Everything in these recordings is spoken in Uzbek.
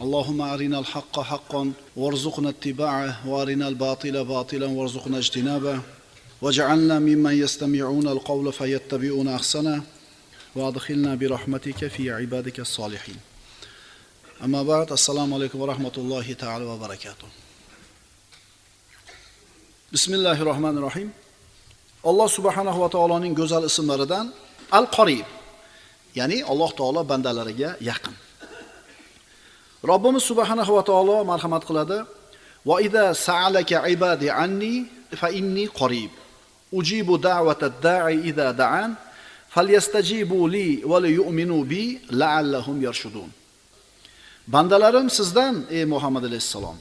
اللهم أرنا الحق حقا وارزقنا اتباعه وأرنا الباطل باطلا وارزقنا اجتنابه واجعلنا ممن يستمعون القول فيتبعون أحسنه وادخلنا برحمتك في عبادك الصالحين أما بعد السلام عليكم ورحمة الله تعالى وبركاته بسم الله الرحمن الرحيم alloh subhanahu va taoloning go'zal ismlaridan al qorib ya'ni alloh taolo bandalariga yaqin Robbimiz subhanahu va taolo marhamat qiladi. Va idza sa'alaka ibadi anni fa inni qorib ujibu da'wata da'i idza da'an falyastajibu li va liyu'minu bi la'allahum yarshudun. Bandalarim sizdan ey muhammad alayhissalom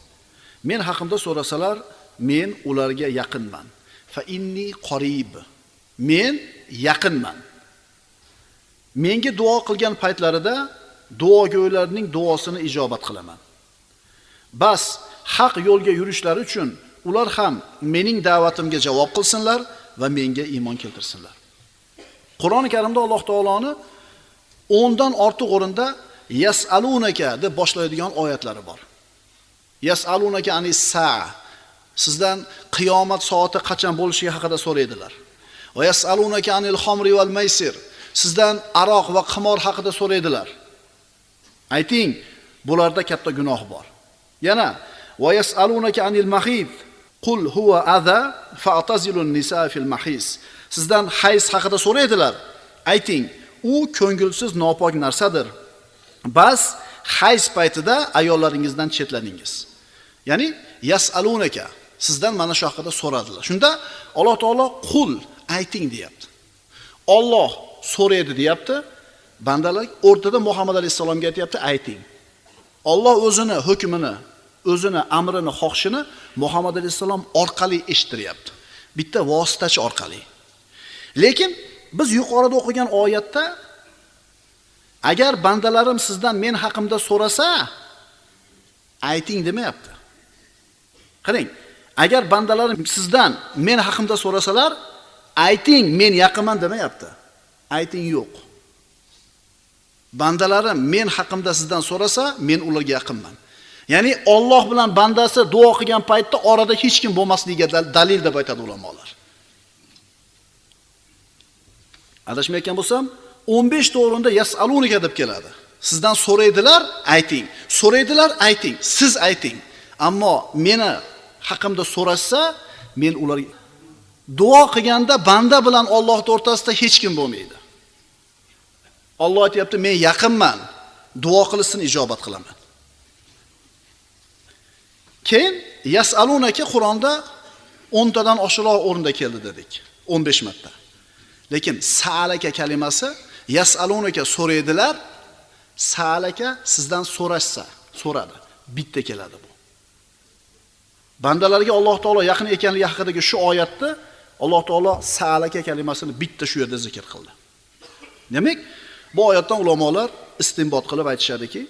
men haqimda so'rasalar men ularga yaqinman. Fa inni qorib men yaqinman. Menga duo qilgan paytlarida duogo'ylarning duosini ijobat qilaman. Bas haq yo'lga yurishlari uchun ular ham mening da'vatimga javob qilsinlar va menga iymon keltirsinlar. Qur'oni karimda alloh taoloni 10 dan ortiq o'rinda yasalunaka deb boshlaydigan oyatlari bor. Yasalunaka anis saa. Sizdan qiyomat soati qachon bo'lishi haqida so'raydilar. Va yasalunaka anil xomri val maysir. Sizdan aroq va qimor haqida so'raydilar. Ayting bularda katta gunoh bor. Yana va yasalunaka anil mahid. Qul huwa adha fa'tazilun nisa fil mahis. Sizdan hayz haqida so'raydilar. Ayting u ko'ngilsiz nopok narsadir. Bas hayz paytida ayollaringizdan chetlaningiz. Ya'ni yasalunaka. Sizdan mana shu haqida so'radilar. Shunda alloh taolo qul ayting deyapti. Olloh so'raydi deyapti. Bandalar o'rtada muhammad alayhissalomga aytyapti ayting. Olloh o'zini hukmini o'zini amrini xohishini muhammad alayhissalom orqali eshittiryapti bitta vositachi orqali. Lekin biz yuqorida o'qigan oyatda agar bandalarim sizdan men haqimda so'rasa ayting demayapti. Qarang agar bandalarim sizdan men haqimda so'rasalar ayting men yaqinman demayapti. Ayting yo'q. Bandalarim men haqimda sizdan so'rasa men ularga yaqinman. Ya'ni Alloh bilan bandasi duo qilgan paytda orada hech kim bo'lmasligiga dalil deb aytadi ulamolar. Adashmayotgan bo'lsam 15 ta o'rinda yasalunika deb keladi. Sizdan so'raydilar ayting. So'raydilar ayting. Siz ayting. Ammo meni haqimda so'rashsa men ular duo qilganda banda bilan Alloh o'rtasida hech kim bo'lmaydi. Alloh aytayapti men yaqinman. Duo qilsin ijobat qilaman. Keyin yasalunaka Qur'onda 10 tadan oshiqroq o'rinda keldi dedik 15 marta. Lekin sa'alaka kalimasi yasalunaka so'raydilar sa'alaka sizdan so'rashsa so'radi. Bitta keladi bu. Bandalarga Alloh taolo yaqin ekanligi haqidagi shu oyatni Alloh taolo sa'alaka kalimasini bitta shu yerda zikr qildi. Demak bu oyatdan ulamolar istinbot qilib aytishadiki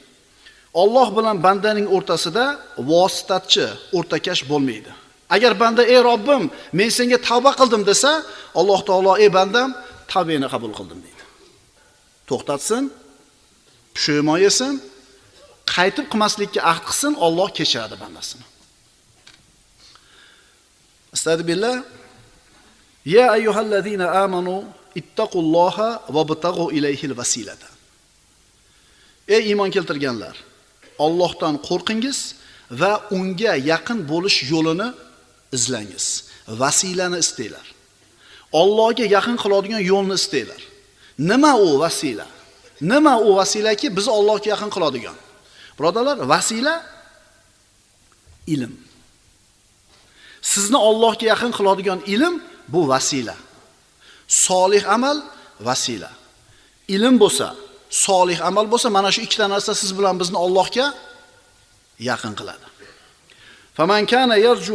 Alloh bilan bandaning o'rtasida vositachi, o'rtakash bo'lmaydi. Agar banda ey Robbim, men senga tavba qildim desa, Alloh taolo ey bandam, tavbangni qabul qildim deydi. To'xtatsin, pushaymon yesin, qaytib qilmaslikka ahd qilsin, Alloh kechiradi bandasini. Astagfirullah. Ya ayyuhallazina amanu ittaqulloha va btag'u ilayhil vasilata. Ey iymon keltirganlar, Allohdan qo'rqingiz va unga yaqin bo'lish yo'lini izlangiz. Vasilani istanglar. Allohga yaqin qiladigan yo'lni istanglar. Nima u vasila? Nima u vasilaki bizni Allohga yaqin qiladigan? Birodalar, vasila ilm. Sizni Allohga yaqin qiladigan ilm bu vasila. solih amal vasila. Ilm bo'lsa, solih amal bo'lsa, mana shu ikkita narsa siz bilan bizni Allohga yaqin qiladi. Kana yarju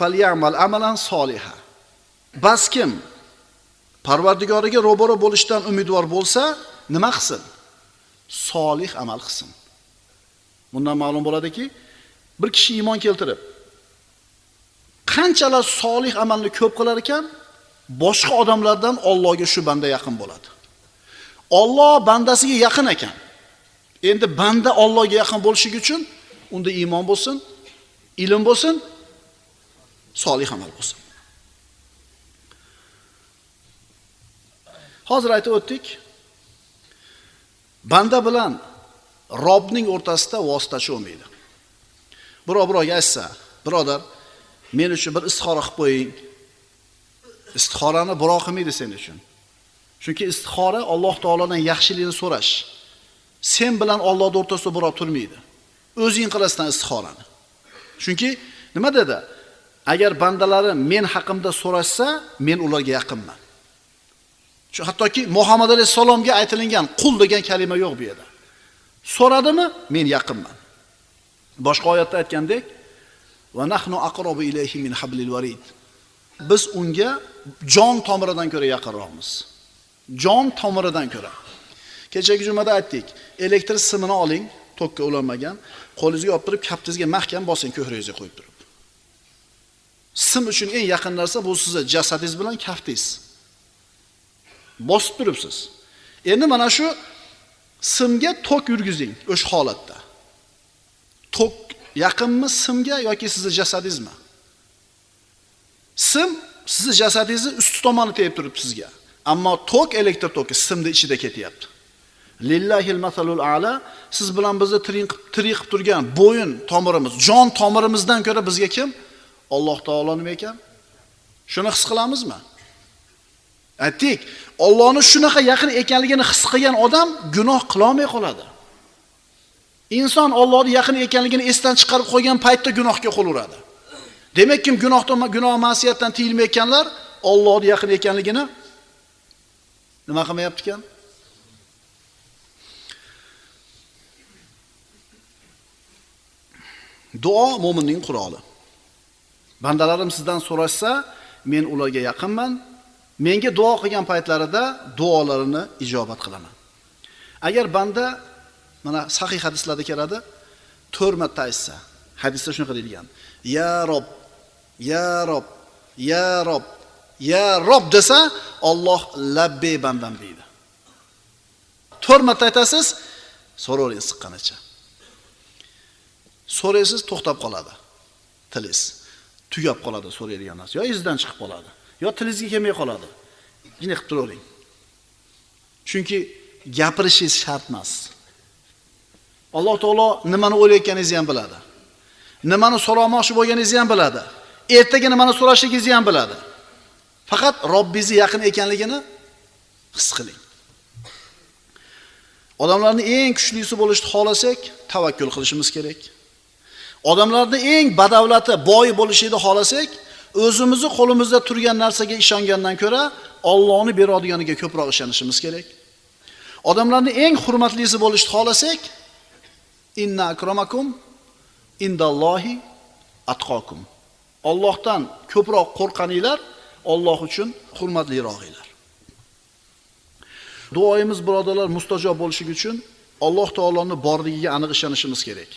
falyamal amalan solihan. Bas kim Parvardigoriga ro'bora bo'lishdan umidvor bo'lsa, nima qilsin? Solih amal qilsin. Bundan ma'lum bo'ladiki, bir kishi iymon keltirib qanchalar solih amalni ko'p qilar ekan, boshqa odamlardan Allohga shu banda yaqin bo'ladi. Alloh bandasiga yaqin ekan. Endi banda Allohga yaqin bo'lishi uchun unda iymon bo'lsin, ilm bo'lsin, solih amal bo'lsin. Hozir aytib o'tdik. Banda bilan Robning o'rtasida vositachi bo'lmaydi. Birov birovga aytsa, birodar, men uchun bir istixora qilib qo'ying. Istixorani birov qilmaydi sen uchun. Chunki istixora Alloh taolodan yaxshilikni so'rash. Sen bilan ollohni o'rtasida birov turmaydi. O'zing qilasan istixorani. Chunki nima dedi? Agar bandalari men haqimda so'rashsa, men ularga yaqinman. Shu hattoki Muhammad alayhissalomga aytilingan qul degan kalima yo'q bu yerda. So'radimi? Men yaqinman. Boshqa oyatda aytgandek, va nahnu aqrobu ilayhi min hablil warid. Biz unga jon tomiridan ko'ra yaqinroqmiz. Jon tomiridan ko'ra. Kechagi jumada aytdik, elektr simini oling, tokka ulanmagan, qo'lingizga olib turib, kaftingizga mahkam bosing ko'kragingizga qo'yib turib. Sim uchun eng yaqin narsa bu sizning jasadingiz bilan kaftingiz. Bosib turibsiz. Endi mana shu simga tok yurgizing o'sha holatda. Tok yaqinmi simga yoki sizning jasadingizmi? Sim sizning jasadingizni usti tomoni tegib turibdi sizga. Ammo tok elektr toki simning ichida ketyapti. Lillahil masalul a'la siz bilan bizni tirik tirik qilib turgan bo'yin tomirimiz, jon tomirimizdan ko'ra bizga kim? Alloh taolo nima ekan? Shuni his qilamizmi? Aytdik, Allohni shunaqa yaqin ekanligini his qilgan odam gunoh qila olmay qoladi. Inson Allohning yaqin ekanligini esdan chiqarib qo'ygan paytda gunohga qo'l uradi. Demak, kim gunohdan gunoh ma'siyatdan tiyilmayotganlar Allohga yaqin ekanligini nima qilmayapti ekan? Duo mo'minning quroli. Bandalarim sizdan so'rashsa, men ularga yaqinman. Menga duo qilgan paytlarida duolarini ijobat qilaman. Agar banda mana sahih hadislarda keladi, 4 marta aytsa, hadisda shunaqa deyilgan. Ya Rob, ya Rob, ya Rob, ya Rob desa, Alloh labbey bandam deydi. to'rt marta aytasiz, so'ravering siqqanicha. So'raysiz, to'xtab qoladi. Tilingiz tugab qoladi so'raydigan narsa, yo izdan chiqib qoladi, yo tilingizga kelmay qoladi. Yine qilib turavering. Chunki gapirishingiz shart emas. Alloh taolo nimani o'ylayotganingizni ham biladi. Nimani so'ramoqchi bo'lganingizni ham biladi. Ertaga nimani so'rashligingizni ham biladi. Faqat Robbingizni yaqin ekanligini his qiling. Odamlarni eng kuchlisi bo'lishni xohlasak, tavakkul qilishimiz kerak. odamlarni eng badavlati, boy bo'lishini xohlasak, o'zimizni qo'limizda turgan narsaga ishongandan ko'ra, Allohni beradiganiga ko'proq ishonishimiz kerak. odamlarni eng hurmatlisi bo'lishni xohlasak, inna akromakum indallohi atqokum. Allohdan ko'proq qo'rqaninglar, Alloh uchun hurmatliroqinglar. Duoyimiz birodarlar mustajob bo'lishi uchun Alloh taoloning borligiga aniq ishonishimiz kerak.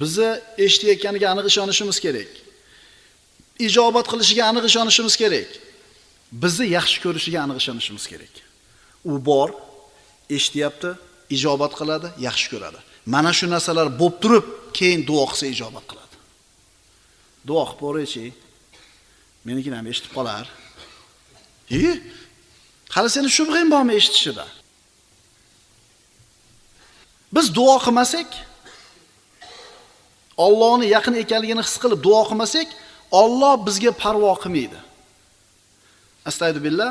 Bizni eshitayotganiga aniq ishonishimiz kerak. Ijobat qilishiga aniq ishonishimiz kerak. Bizni yaxshi ko'rishiga aniq ishonishimiz kerak. U bor, eshityapti, ijobat qiladi, yaxshi ko'radi. Mana shu narsalar bo'lib turib, keyin duo qilsa ijobat qiladi. Duo qilib ko'raychi. Menikini ham eshitib qolar. E? Hali seni shubhang bormi eshitishida? Biz duo qilmasak, Allohni yaqin ekanligini his qilib duo qilmasak, Alloh bizga parvo qilmaydi. Astagfirullah.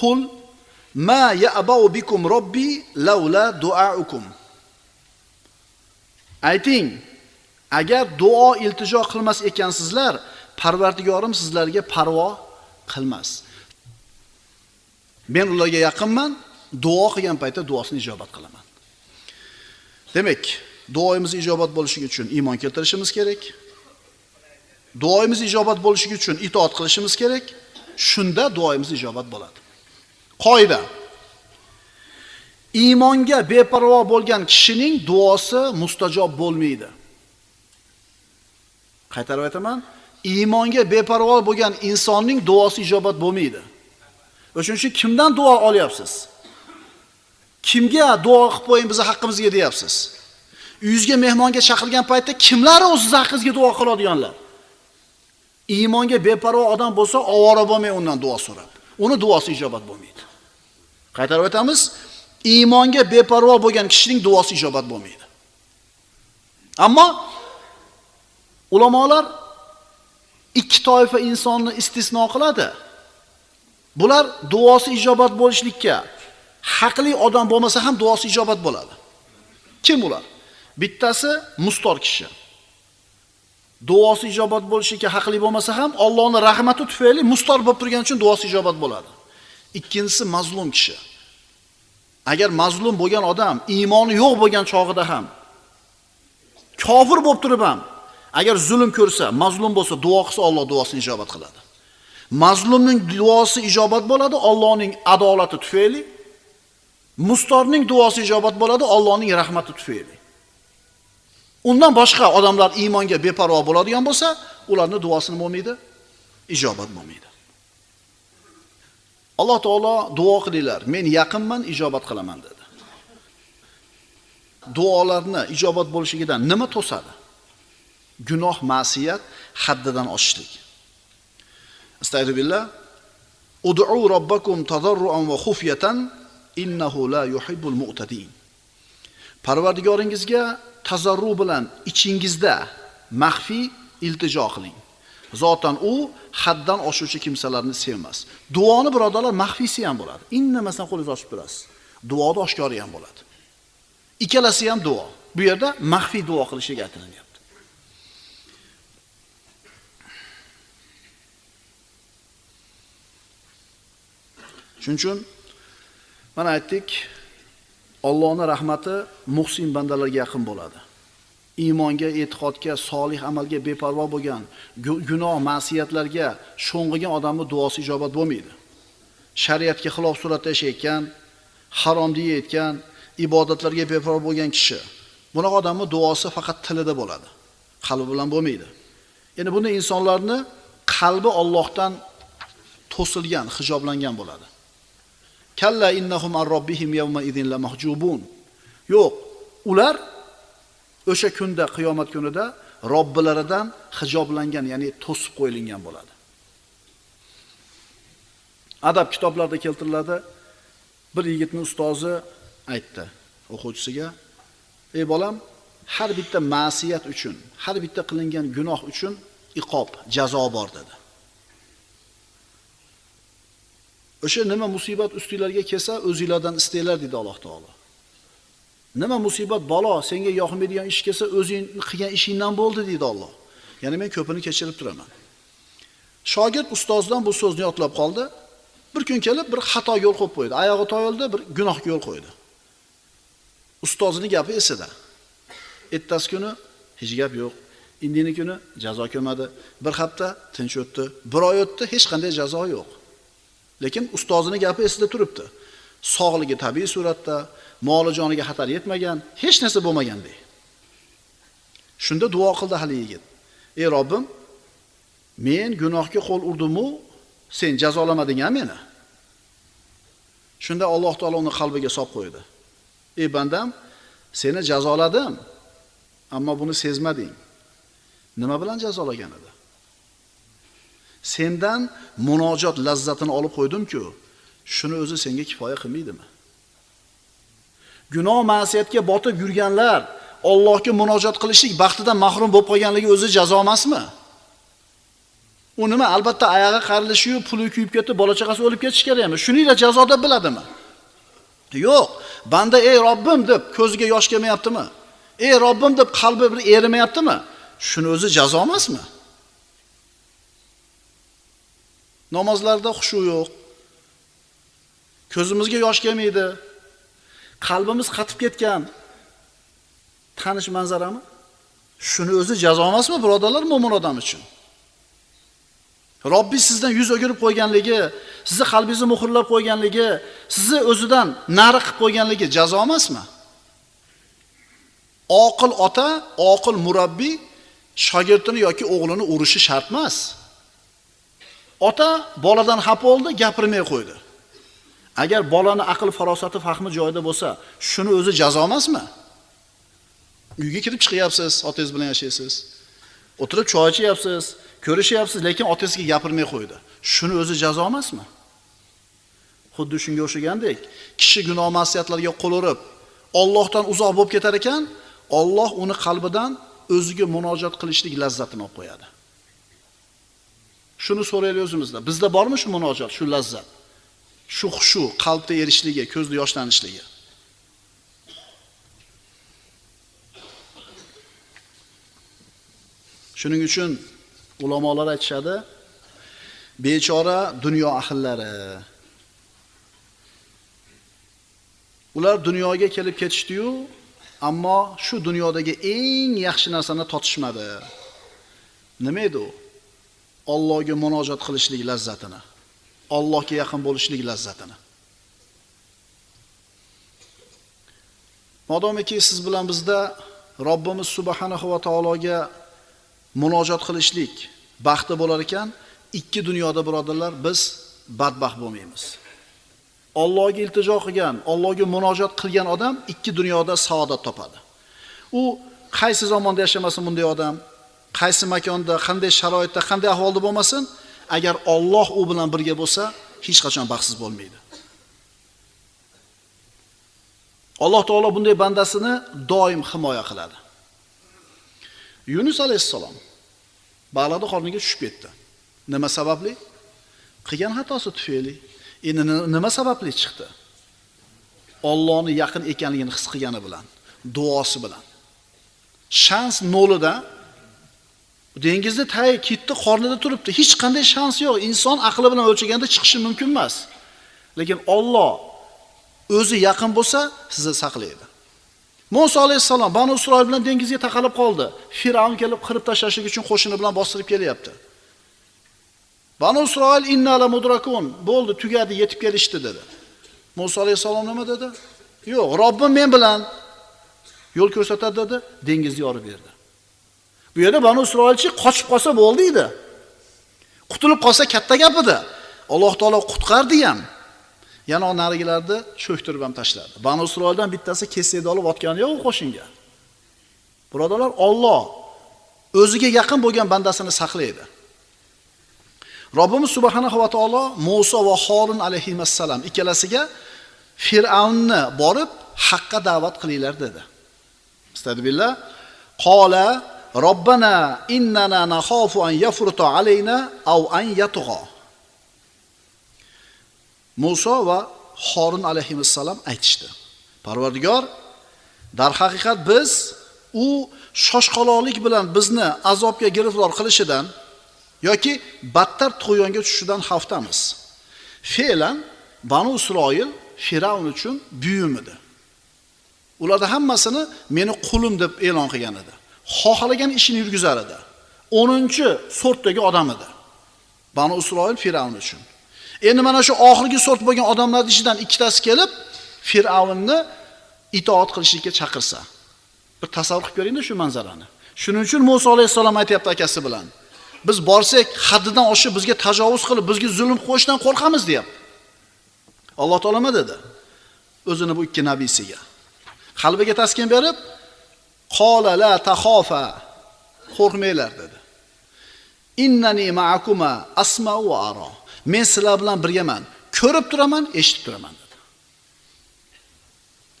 Qul ma ya'bau bikum robbi laula duaukum. Ayting, agar duo iltijo qilmas ekansizlar, Parvardigorim sizlarga parvo qilmas. Men ularga yaqinman, duo qilgan paytda duosini ijobat qilaman. Demak, duoyimiz ijobat bo'lishi uchun iymon keltirishimiz kerak. Duoyimiz ijobat bo'lishi uchun itoat qilishimiz kerak. Shunda duoyimiz ijobat bo'ladi. Qoida. Iymonga beparvo bo'lgan kishining duosi mustajob bo'lmaydi. Qaytarib aytaman, iymonga beparvo bo'lgan insonning duosi ijobat bo'lmaydi. O'shuning uchun kimdan duo olyapsiz? Kimga duo qilib qo'ying bizni haqqimizga deyapsiz? Uyingizga mehmonga chaqirgan paytda kimlar o'z haqqingizga duo qiladiganlar? Iymonga beparvo odam bo'lsa, ovora bo'lmay undan duo so'rab. Uni duosi ijobat bo'lmaydi. Qaytarib aytamiz, iymonga beparvo bo'lgan kishining duosi ijobat bo'lmaydi. Ammo ulamolar ikki toifa insonni istisno qiladi. Bular duosi ijobat bo'lishlikka haqli odam bo'lmasa ham duosi ijobat bo'ladi. Kim ular? Bittasi mustor kishi. Duosi ijobat bo'lishiga haqli bo'lmasa ham Allohning rahmati tufayli mustor bo'lib turgani uchun duosi ijobat bo'ladi. Ikkinchisi mazlum kishi. Agar mazlum bo'lgan odam iymoni yo'q bo'lgan chog'ida ham kofir bo'lib turib ham agar zulm ko'rsa, mazlum bo'lsa, duo qilsa Alloh duosini ijobat qiladi. Mazlumning duosi ijobat bo'ladi Allohning adolati tufayli. Mustorning duosi ijobat bo'ladi Allohning rahmati tufayli. Undan boshqa odamlar iymonga beparvo bo'ladigan bo'lsa, ularning duosi nima bo'lmaydi? Ijobat bo'lmaydi. Alloh taolo duo qilinglar, men yaqinman, ijobat qilaman dedi. Duolarni ijobat bo'lishigidan nima to'sadi? Gunoh, ma'siyat haddidan oshishlik. Astagfirullah. Ud'u robbakum tadarruan va xufyatan innahu la yuhibbul mu'tadin. Parvardigoringizga tazarru bilan ichingizda maxfiy iltijo qiling. Zotan u haddan oshuvchi kimsalarni sevmas. Duoni birodarlar maxfiysi ham bo'ladi. indamasdan qo'lingizni ochib turasiz. Duoda oshkori ham bo'ladi. Ikkalasi ham duo. Bu yerda maxfiy duo qilishga aytilinyapti Shuning uchun mana aytdik, Allohning rahmati muhsin bandalarga yaqin bo'ladi. iymonga, e'tiqodga, solih amalga beparvo bo'lgan, gunoh, ma'siyatlarga sho'ng'igan odamning duosi ijobat bo'lmaydi. Shariatga xilof suratda yashayotgan, harom deyayotgan, ibodatlarga beparvo bo'lgan kishi, bunaqa odamni duosi faqat tilida bo'ladi, qalbi bilan bo'lmaydi. Ya'ni bunday insonlarni qalbi Allohdan to'silgan, hijoblangan bo'ladi. Kalla innahum an robbihim yawma idin la mahjubun. Yo'q, ular o'sha kunda qiyomat kunida Robbilaridan hijoblangan, ya'ni to'sib qo'yilgan bo'ladi. Adab kitoblarda keltiriladi. Bir yigitning ustozi aytdi o'quvchisiga: "Ey bolam, har bitta ma'siyat uchun, har bitta qilingan gunoh uchun iqob, jazo bor" dedi. O'sha nima musibat ustinglarga kelsa, o'zinglardan istanglar dedi Alloh taolo. Nima musibat balo senga yoqmaydigan ish kelsa, o'zing qilgan ishingdan bo'ldi deydi Alloh. Ya'ni men ko'pini kechirib turaman. Shogird ustozdan bu so'zni yodlab qoldi. Bir kun kelib bir xato yo'l qo'yib qo'ydi. Oyog'i toyildi, bir gunohga yo'l qo'ydi. Ustozining gapi esida. Ertasi kuni hech gap yo'q. Indini kuni jazo ko'madi. Bir hafta tinch o'tdi. Bir oy o'tdi, hech qanday jazo yo'q. Lekin ustozining gapi esida turibdi. Sog'ligi tabiiy suratda, moli joniga xatar yetmagan, hech narsa bo'lmagandek. Shunda duo qildi hali yigit. Ey Robbim, men gunohga qo'l urdimu, sen jazolamading-a meni? Shunda Alloh taolo uni qalbiga solib qo'ydi. Ey bandam, seni jazoladim, ammo buni sezmading. Nima bilan jazolagan edi? Sendan munojot lazzatini olib qo'ydim-ku, shuni o'zi senga kifoya qilmaydimi? Gunoh ma'siyatga botib yurganlar Allohga munojot qilishlik baxtidan mahrum bo'lib qolganligi o'zi jazo emasmi? U nima? Albatta oyog'i qarilishi, puli kuyib ketib, bola chaqasi o'lib ketish kerakmi? Shuningla jazo deb biladimi? Yo'q. Banda ey Robbim deb ko'ziga yosh kelmayaptimi? Ey Robbim deb qalbi bir erimayaptimi? Shuni o'zi jazo emasmi? Namozlarda xushu yo'q. Ko'zimizga yosh kelmaydi. Qalbimiz qatib ketgan. tanish manzarami? Shuni o'zi jazo emasmi, birodarlar, mo'min odam uchun? Robbi sizdan yuz o'girib qo'yganligi, sizni qalbingizni muhrlab qo'yganligi, sizni o'zidan nari qilib qo'yganligi jazo emasmi? Oqil ota, oqil murabbiy shogirdini yoki o'g'lini urishi shart emas. Ota boladan xafa bo'ldi, gapirmay qo'ydi. Agar bolani aql farosati, fahmi joyida bo'lsa, shuni o'zi jazo emasmi? Uyga kirib chiqyapsiz, otangiz bilan yashaysiz. O'tirib choy ichyapsiz, ko'rishyapsiz, lekin otasiga gapirmay qo'ydi. Shuni o'zi jazo emasmi? Xuddi shunga o'xshagandek, kishi gunoh ma'siyatlarga qo'l urib, Allohdan uzoq bo'lib ketar ekan, Alloh uni qalbidan o'ziga munojat qilishlik lazzatini olib qo'yadi. Shuni so'raylik o'zimizda. Bizda bormi shu munojat, shu lazzat? Shu xushu, qalbda erishligi, ko'zda yoshlanishligi. Shuning uchun ulamolar aytishadi, bechora dunyo ahllari. Ular dunyoga kelib ketishdi-yu, ammo shu dunyodagi eng yaxshi narsani totishmadi. Nima edi u? Allohga munojat qilishlik lazzatini, Allohga yaqin bo'lishlik lazzatini. Modomiki siz bilan bizda Robbimiz subhanahu va taologa munojat qilishlik baxti bo'lar ekan, ikki dunyoda birodarlar biz badbaxt bo'lmaymiz. Allohga iltijo qilgan, Allohga munojat qilgan odam ikki dunyoda saodat topadi. U qaysi zamonda yashamasin bunday odam, qaysi makonda, qanday sharoitda, qanday ahvolda bo'lmasin, agar Alloh u bilan birga bo'lsa, hech qachon baxtsiz bo'lmaydi. Alloh taolo bunday bandasini doim himoya qiladi. Yunus alayhissalom bag'lada qorniga tushib ketdi. Nima sababli? Qilgan xatosi tufayli. Endi nima sababli chiqdi? Allohni yaqin ekanligini his qilgani bilan, duosi bilan. Shans nolida dengizni tay kitni qornida turibdi. Hech qanday shans yo'q. Inson aqli bilan o'lchaganda chiqishi mumkin emas. Lekin Alloh o'zi yaqin bo'lsa, sizni saqlaydi. Musa alayhissalom Banu Isroil bilan dengizga taqalib qoldi. Firavn kelib qirib tashlashlik uchun qo'shini bilan bostirib kelyapti. Banu Isroil inna la mudrakun. Bo'ldi, tugadi, yetib kelishdi dedi. Musa alayhissalom nima dedi? Yo'q, Robbim men bilan yo'l ko'rsatadi dedi, dengizni yorib berdi. Bu yerda Banu Isroilchi qochib qolsa bo'ldi edi. Qutulib qolsa katta gap edi. Alloh taolo qutqardi ham. yana narigilarni cho'ktirib ham tashladi. Banu Isroildan bittasi kesakni olib otgani yo'q qo'shinga. Birodalar, Alloh o'ziga yaqin bo'lgan bandasini saqlaydi. Robbimiz subhanahu va taolo Musa va Harun alayhimassalam ikkalasiga Fir'avnni borib haqqa da'vat qilinglar dedi. Astagfirullah. Qola Robbana innana nahofu an yafruta alayna aw an yatgha. Musa va Harun alayhissalom aytishdi. Parvardigor, dar haqiqat biz u shoshqaloqlik bilan bizni azobga giriftor qilishidan yoki battar tug'yonga tushishidan xavfdamiz. Fe'lan Banu Isroil Firavn uchun buyum edi. Ularda hammasini meni qulim deb e'lon qilgan edi. Xohlagan ishini yurgizar edi. 10-sortdagi odam edi. Banu Isroil Firavn uchun. Endi mana shu oxirgi sort bo'lgan odamlarni ichidan ikkitasi kelib Fir'avnni itoat qilishlikka chaqirsa. Bir tasavvur qilib ko'ringda shu manzarani. Shuning uchun Musa alayhisalom aytyapti akasi bilan. Biz borsak, haddidan oshib bizga tajovuz qilib, bizga zulm qo'yishdan qo'rqamiz, deyapti. Alloh taolo nima dedi? O'zini bu ikki nabiysiga. Qalbiga taskin berib, qola la taxofa. Qo'rqmanglar dedi. Innani ma'akuma asma'u va ara. Men sizlar bilan birgaman. Ko'rib turaman, eshitib turaman dedi.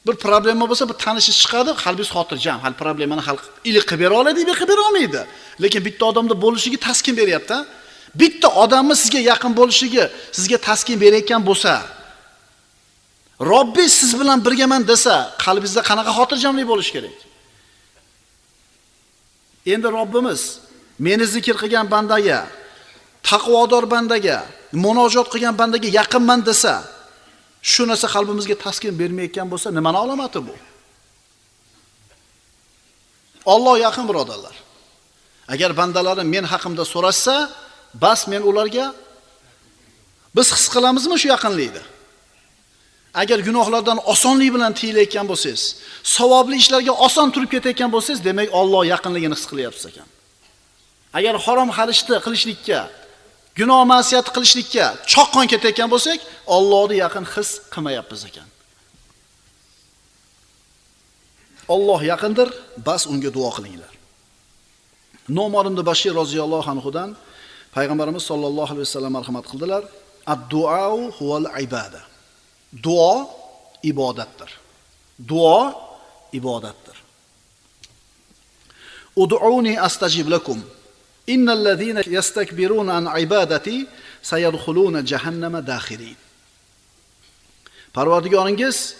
Bir problema bo'lsa, bir tanishi chiqadi, qalbingiz xotirjam, hal problemani hal iliq qilib bera oladi, deb qilib bera olmaydi. Lekin bitta odamda bo'lishiga taskin beryapti. Bitta odamni sizga yaqin bo'lishiga, sizga taskin berayotgan bo'lsa, Robbi siz bilan birgaman desa, qalbingizda qanaqa xotirjamlik bo'lishi kerak? Endi Robbimiz meni zikr qilgan bandaga, taqvodor bandaga, munojot qilgan bandaga yaqinman desa, shu narsa qalbimizga taskin bermayotgan bo'lsa, nima alomati bu? Alloh yaqin birodarlar. Agar bandalarim men haqimda so'rashsa, bas men ularga biz his qilamizmi shu yaqinlikni? Agar gunohlardan osonlik bilan tiyilayotgan bo'lsangiz, savobli ishlarga oson turib ketayotgan bo'lsangiz, demak Alloh yaqinligini his qilyapsiz ekan. Agar harom xarishni qilishlikka, gunoh ma'siyat qilishlikka choqqon ketayotgan bo'lsak, Allohni yaqin his qilmayapmiz ekan. Alloh yaqindir, bas unga duo qilinglar. Nomor ibn Bashir roziyallohu anhudan payg'ambarimiz sollallohu alayhi vasallam marhamat qildilar. Ad-duau huval ibada. Duo ibodatdir. Duo ibodatdir. Ud'uni astajib lakum. Innal ladina yastakbiruna an ibadati sayadkhuluna jahannama dakhirin. Parvardigoringiz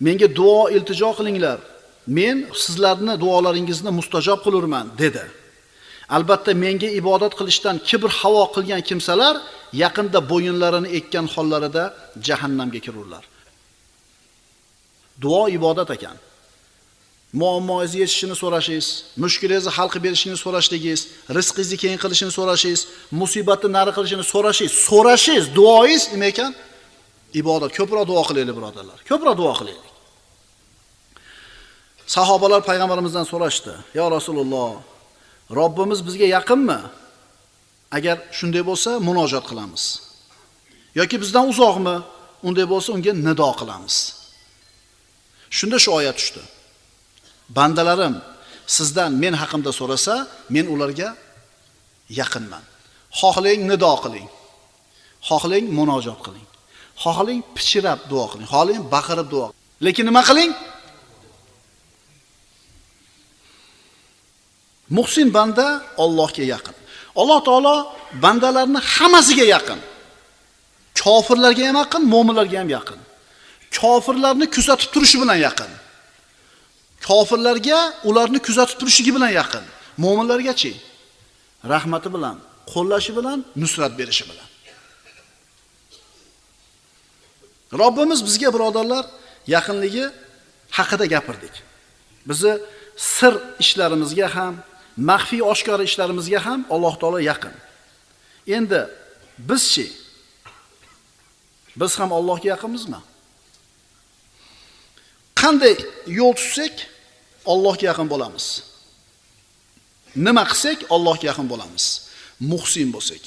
menga duo iltijo qilinglar. Men sizlarni duolaringizni mustajob qilurman dedi. Albatta menga ibodat qilishdan kibr havo qilgan kimsalar yaqinda bo'yinlarini ekkan hollarida jahannamga kirurlar. Duo ibodat ekan. Muammoingizni yechishini so'rashingiz, mushkulingizni hal qilib berishini so'rashligingiz, rizqingizni keng qilishini so'rashingiz, musibatni nari qilishini so'rashingiz, so'rashingiz, duoingiz nima ekan? Ibodat. Ko'proq duo qilaylik, birodarlar. Ko'proq duo qilaylik. Sahobalar payg'ambarimizdan so'rashdi: "Ya Rasululloh, Robbimiz bizga yaqinmi? Agar shunday bo'lsa, munojat qilamiz. Yoki bizdan uzoqmi? Unday bo'lsa, unga nido qilamiz." Shunda shu oyat tushdi. Bandalarim sizdan men haqimda so'rasa, men ularga yaqinman. Xohlang nido qiling. Xohlang munojat qiling. Xohlang pichirab duo qiling. Xohlang baqirib duo. Lekin nima qiling? Muhsin banda Allohga yaqin. Alloh taolo bandalarni hammasiga yaqin. Kofirlarga ham yaqin, mu'minlarga ham yaqin. Kofirlarni kuzatib turishi bilan yaqin. Kofirlarga ularni kuzatib turishligi bilan yaqin. Mu'minlargachi rahmati bilan, qo'llashi bilan, nusrat berishi bilan. Robbimiz bizga birodarlar yaqinligi haqida gapirdik. Bizi sir ishlarimizga ham, maxfiy oshkora ishlarimizga ham Alloh taolo yaqin. Endi bizchi biz ham Allohga yaqinmizmi? Qanday yo'l tutsak Allohga yaqin bo'lamiz. Nima qilsak Allohga yaqin bo'lamiz. Muhsin bo'lsak.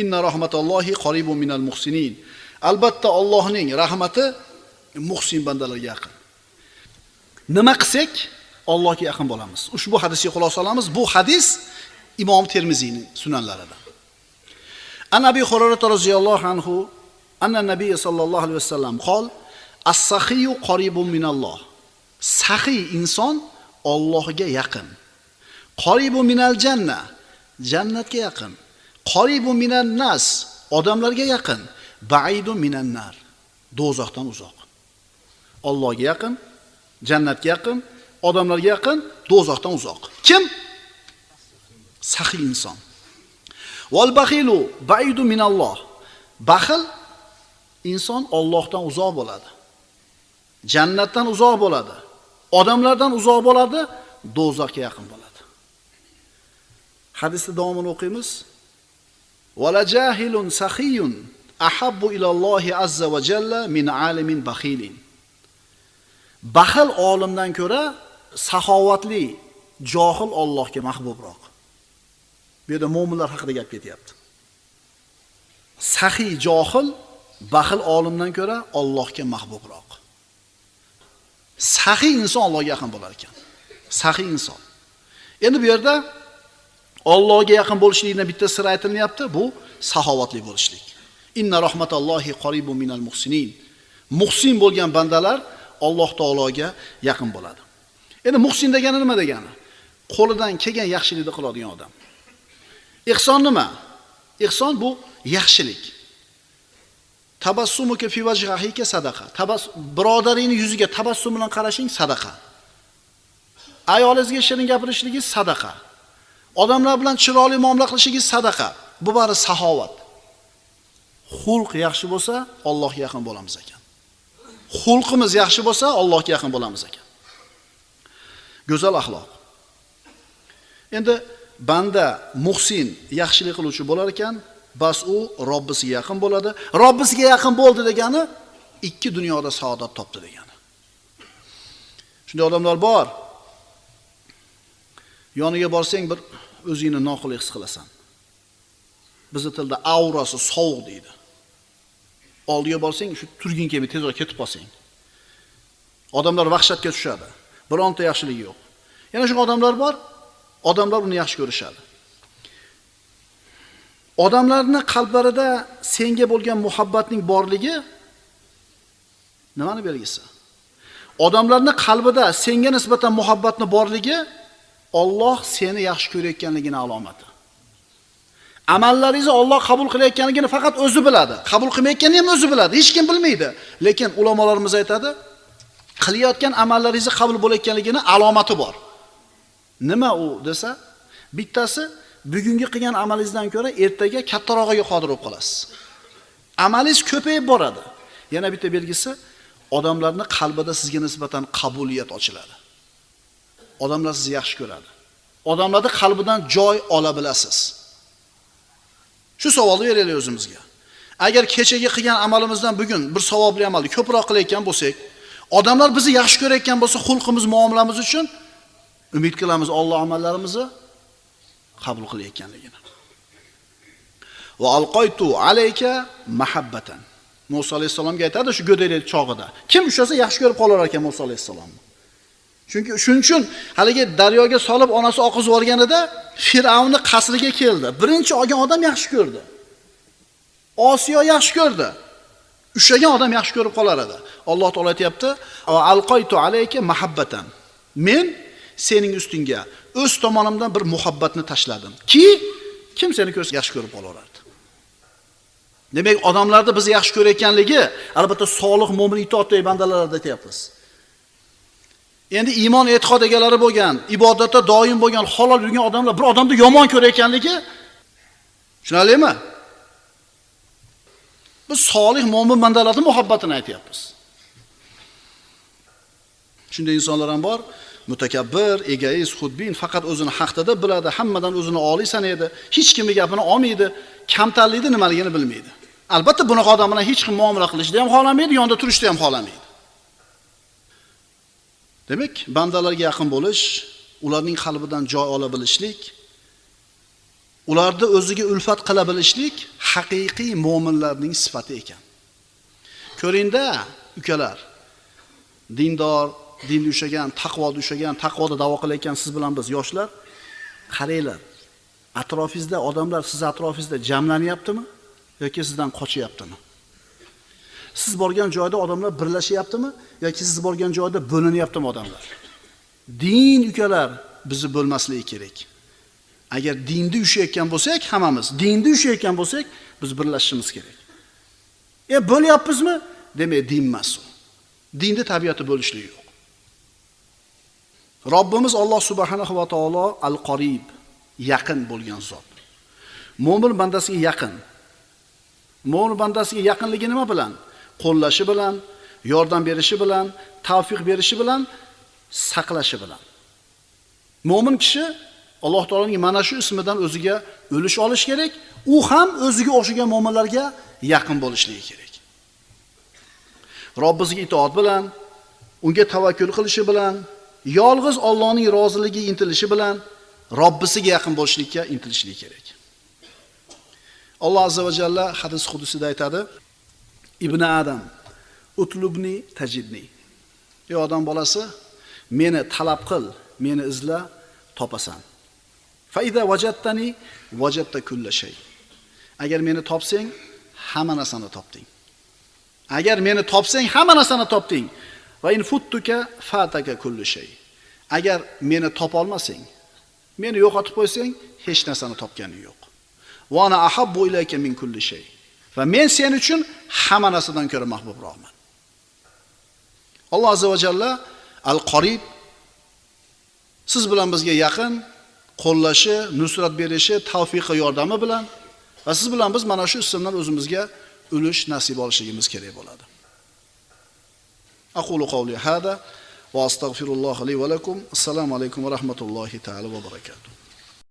Inna rahmatallohi qaribun minal muhsinin. Albatta Allohning rahmati muhsin bandalarga yaqin. Nima qilsak Allohga yaqin bo'lamiz. Ushbu hadisga xulosa olamiz. Bu hadis Imom Termiziyning sunanlaridan. An Abi Hurayra roziyallohu anhu anna Nabiy sallallohu alayhi vasallam qol As-sahiyu qaribun minalloh. Sahiy inson Allohga yaqin. Qaribun minal janna. Jannatga yaqin. Qaribun minan nas. Odamlarga yaqin. Ba'idun minan nar. Do'zaxdan uzoq. Allohga yaqin, jannatga yaqin, odamlarga yaqin, do'zaxdan uzoq. Kim? Saxiy inson. Wal baxilu baidu minalloh. Baxil inson Allohdan uzoq bo'ladi. Jannatdan uzoq bo'ladi. Odamlardan uzoq bo'ladi, do'zaxga yaqin bo'ladi. Hadisni davomini o'qiymiz. Wala jahilun saxiyun ahabbu ilallohi azza va jalla min alimin baxilin. Baxil olimdan ko'ra saxovatli johil Allohga mahbubroq. Bu yerda mu'minlar haqida gap ketyapti. Saxiy johil baxil olimdan ko'ra Allohga mahbubroq. Saxiy inson Allohga yaqin bo'lar ekan. Saxiy inson. Endi bu yerda Allohga yaqin bo'lishlikni bitta siri aytilyapti, bu saxovatli bo'lishlik. Inna rahmatallohi qaribun minal muhsinin. Muhsin bo'lgan bandalar Alloh taologa yaqin bo'ladi. Endi muhsin degani nima degani? Qo'lidan kelgan yaxshilikni qiladigan odam. Ihson nima? Ihson bu yaxshilik. Tabassumuka fi wajhika sadaqa. birodaringni yuziga tabassum bilan qarashing sadaqa. Ayolingizga shirin gapirishligingiz sadaqa. Odamlar bilan chiroyli muomala qilishingiz sadaqa. Bu bari saxovat. Xulq yaxshi bo'lsa, Allohga yaqin bo'lamiz ekan. Xulqimiz yaxshi bo'lsa, Allohga yaqin bo'lamiz ekan. Go'zal axloq. Endi banda muhsin, yaxshilik qiluvchi bo'lar ekan, bas u Robbisiga yaqin bo'ladi. Robbisiga yaqin bo'ldi degani ikki dunyoda saodat topdi degani. Shunday odamlar bor. Yoniga borsang bir o'zingni noqulay his qilasan. bizni tilda aurasi sovuq deydi. Oldiga borsang shu turging kelmaydi tezroq ketib qolsang. Odamlar vahshatga tushadi. Bironta yaxshiligi yo'q. Yana shu odamlar bor, odamlar uni yaxshi ko'rishadi. Odamlarning qalblarida senga bo'lgan muhabbatning borligi nimani belgisi? Odamlarning qalbida senga nisbatan muhabbatni borligi Alloh seni yaxshi ko'rayotganligini alomati. Amallaringizni Alloh qabul qilayotganligini faqat o'zi biladi. Qabul qilmayotganini ham o'zi biladi. Hech kim bilmaydi. Lekin ulamolarimiz aytadi, qilayotgan amallaringizni qabul bo'layotganligini alomati bor. Nima u desa, bittasi bugungi qilgan amalingizdan ko'ra ertaga kattarog'iga qodir bo'lib qolasiz. Amalingiz ko'payib boradi. Yana bitta belgisi odamlarning qalbida sizga nisbatan qabuliyat ochiladi. Odamlar sizni yaxshi ko'radi. odamlarni qalbidan joy ola bilasiz. Shu savolni beraylik o'zimizga. Agar kechagi qilgan amalimizdan bugun bir savobli amalni ko'proq qilayotgan bo'lsak, odamlar bizni yaxshi ko'rayotgan bo'lsa, xulqimiz, muomalamiz uchun umid qilamiz Alloh amallarimizni qabul qilayotganligini. Va alqoytu alayka mahabbatan. Musa alayhisalomga aytadi shu go'daylik chog'ida. Kim ushlasa yaxshi ko'rib qolar ekan Musa alayhisalomni. Chunki shuning uchun haligi daryoga solib onasi oqizib yuborganida Fir'avnning qasriga keldi. Birinchi olgan odam yaxshi ko'rdi. Osiyo yaxshi ko'rdi. Ushlagan odam yaxshi ko'rib qolar edi. Alloh taolo aytyapti alqoytu alayka mahabbatan." Men sening ustingga o'z tomonimdan bir muhabbatni tashladim. Ki kim seni ko'rsa yaxshi ko'rib qolaverardi Demak, odamlarni bizni yaxshi ko'rayotganligi albatta solih mo'min itoatdagi bandalarda aytyapmiz. Endi iymon e'tiqod egalari bo'lgan, ibodatda doim bo'lgan, halol yurgan odamlar bir odamni yomon ko'rayotganligi tushunarlimi? Biz solih mo'min bandalarning muhabbatini aytyapmiz. Shunday insonlar ham bor, mutakabbir, egoist, xudbin, faqat o'zini haqda biladi, hammadan o'zini oliy sanaydi, hech kimning gapini olmaydi, kamtarlikni nimaligini bilmaydi. Albatta bunaqa odam bilan hech kim muomala qilishni ham xohlamaydi, yonida turishni ham xohlamaydi. Demak, bandalarga yaqin bo'lish, ularning qalbidan joy ola bilishlik, ularni o'ziga ulfat qila bilishlik haqiqiy mu'minlarning sifati ekan. Ko'ringda, ukalar, dindor, dinni ushlagan taqvoda ushlagan taqvoda da'vo qilayotgan siz bilan biz yoshlar, qaranglar. Atrofingizda odamlar siz atrofingizda jamlanyaptimi yoki sizdan qochyaptimi? Siz borgan joyda odamlar birlashyaptimi yoki siz borgan joyda bo'linyaptimi odamlar? Din ukalar bizni bo'lmasligi kerak. Agar dinda ushayotgan bo'lsak, hammamiz dinda ushayotgan bo'lsak, biz birlashishimiz kerak. E bo'lyapmizmi? Demak, din emas u. Dinda tabiati bo'lishlik yo'q. Robbimiz Alloh subhanahu va taolo al-Qorib, yaqin bo'lgan zot. Mo'min bandasiga yaqin. Mo'min bandasiga yaqinligi nima bilan? Qo'llashi bilan, yordam berishi bilan, tavfiq berishi bilan, saqlashi bilan. Mo'min kishi Alloh taoloning mana shu ismidan o'ziga o'lish olish kerak, u ham o'ziga o'xshagan mo'minlarga yaqin bo'lishligi kerak. Robbisiga itoat bilan, unga tavakkul qilishi bilan, yolg'iz Allohning roziligiga intilishi bilan Robbisiga yaqin bo'lishlikka intilishligi kerak. Alloh azza va jalla hadis qudusida aytadi: Ibn Adam, utlubni tajidni. Ey odam bolasi, meni talab qil, meni izla, topasan. Faida wajadtani kulla shay. Agar meni topsang, hamma narsani topding. Agar meni topsang, hamma narsani topding. Va in futtuka fataka kullu shay. Agar meni topolmasang, meni yo'qotib qo'ysang, hech narsani topganing yo'q. Va ana ahabbu ilayka min kulli shay. Va men sen uchun hamma narsadan ko'ra mahbubroqman. Alloh azza va jalla al-Qorib siz bilan bizga yaqin qo'llashi, nusrat berishi, tavfiqi yordami bilan va siz bilan biz mana shu ismdan o'zimizga ulush nasib olishligimiz kerak bo'ladi. Aqulu qawli hada va astagfirulloh li va lakum. Assalomu alaykum va rahmatullohi ta'ala va barakatuh.